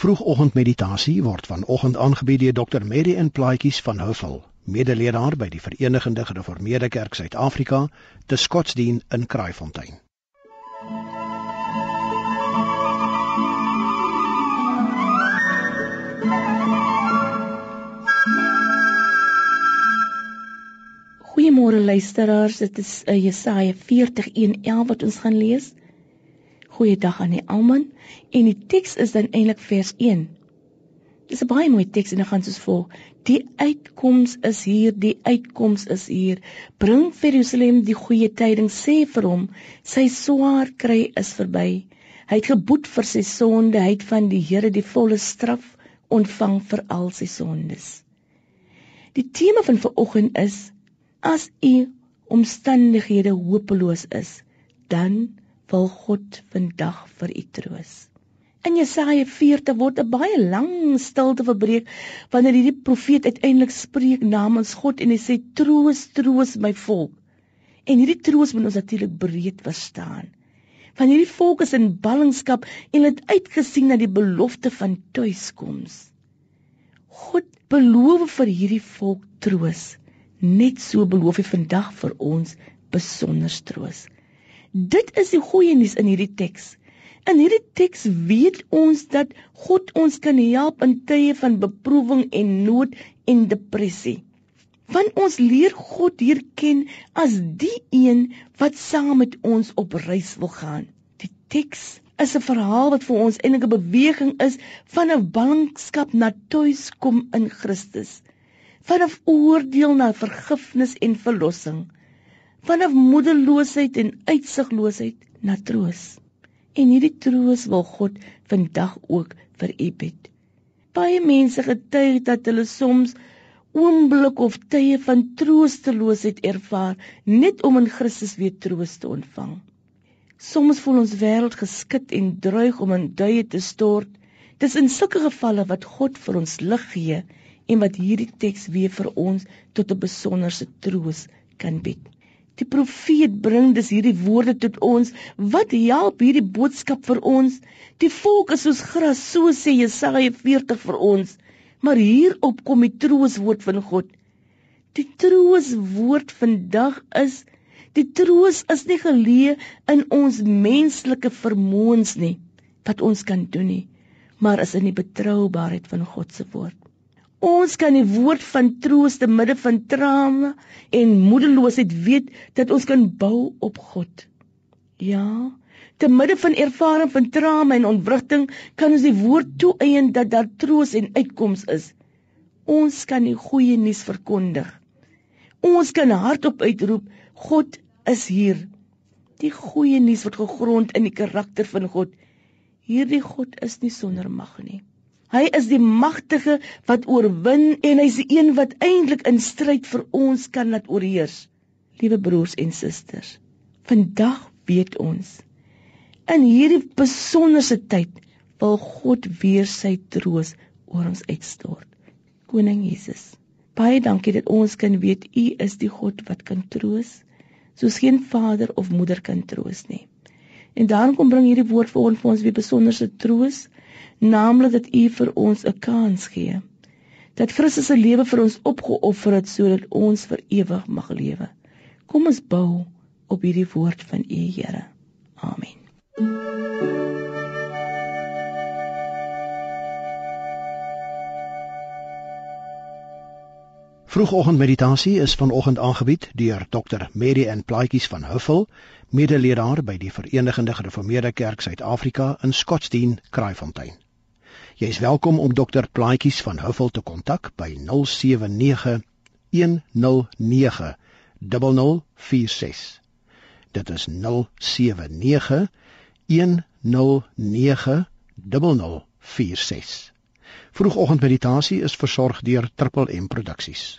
Vroegoggendmeditasie word vanoggend aangebied deur Dr. Mary en Plaatjies van Huffel, medeleraar by die Verenigde Gereformeerde Kerk Suid-Afrika, te Skotsdien in Kraaifontein. Goeiemôre luisteraars, dit is uh, Jesaja 40:1 wat ons gaan lees. Goeiedag aan die almal en die teks is dan eintlik vers 1. Dis 'n baie mooi teks en dit gaan soos volg: Die uitkoms is hier, die uitkoms is hier. Bring vir Jerusalem die goeie tyding, sê vir hom, sy swaar kry is verby. Hy het geboet vir sy sonde, hy het van die Here die volle straf ontvang vir al sy sondes. Die tema van vanoggend is: As u omstandighede hopeloos is, dan wil God vandag vir u troos. In Jesaja 40 word 'n baie lang stilte verbreek wanneer hierdie profeet uiteindelik spreek namens God en hy sê troos, troos my volk. En hierdie troos moet ons natuurlik breed verstaan. Van hierdie volk is in ballingskap en het uitgesien na die belofte van tuiskoms. God beloof vir hierdie volk troos. Net so beloof hy vandag vir ons besonder troos. Dit is die goeie nuus in hierdie teks. In hierdie teks weet ons dat God ons kan help in tye van beproewing en nood en depressie. Want ons leer God hier ken as die een wat saam met ons op reis wil gaan. Die teks is 'n verhaal wat vir ons eintlik 'n beweging is van 'n ballingskap na tuiskom in Christus. Van 'n oordeel na vergifnis en verlossing vanaf moedeloosheid en uitsigloosheid na troos. En hierdie troos wil God vandag ook vir u bied. Baie mense getuig dat hulle soms oomblik of tye van troosteloosheid ervaar net om in Christus weer troos te ontvang. Soms voel ons wêreld geskit en dreig om in duie te stort. Dis in sulke gevalle wat God vir ons lig gee en wat hierdie teks weer vir ons tot 'n besonderse troos kan bied. Die profeet bring dus hierdie woorde tot ons. Wat help hierdie boodskap vir ons? Die volk is soos gras, so sê Jesaja 40 vir ons. Maar hierop kom die trooswoord van God. Die trooswoord vandag is die troos is nie geleë in ons menslike vermoëns nie wat ons kan doen nie, maar is in die betroubaarheid van God se woord. Ons kan die woord van troos te midde van trane en moedeloosheid weet dat ons kan bou op God. Ja, te midde van ervaring van trane en ontwrigting kan ons die woord toeëien dat daar troos en uitkoms is. Ons kan die goeie nuus verkondig. Ons kan hardop uitroep, God is hier. Die goeie nuus word gegrond in die karakter van God. Hierdie God is nie sonder mag nie. Hy is die magtige wat oorwin en hy's die een wat eintlik in stryd vir ons kan laat oorheers. Liewe broers en susters, vandag weet ons in hierdie besonderse tyd wil God weer sy troos oor ons uitstort. Koning Jesus, baie dankie dat ons kan weet U is die God wat kan troos, soos geen vader of moeder kan troos nie. En daarom kom bring hierdie woord vir ons vir ons weer besonderse troos naamlik dat U vir ons 'n kans gee. Dat Christus se lewe vir ons opgeoffer het sodat ons vir ewig mag lewe. Kom ons bou op hierdie woord van U, Here. Amen. Vroegoggendmeditasie is vanoggend aangebied deur Dr. Mary Ann Plaatjies van Huffel, medeleraar by die Verenigde Gereformeerde Kerk Suid-Afrika in Scottsdene, Kraaifontein. Jy is welkom om dokter Plaatjies van Huffel te kontak by 079 109 0046. Dit is 079 109 0046. Vroegoggendmeditasie is versorg deur Triple M Produksies.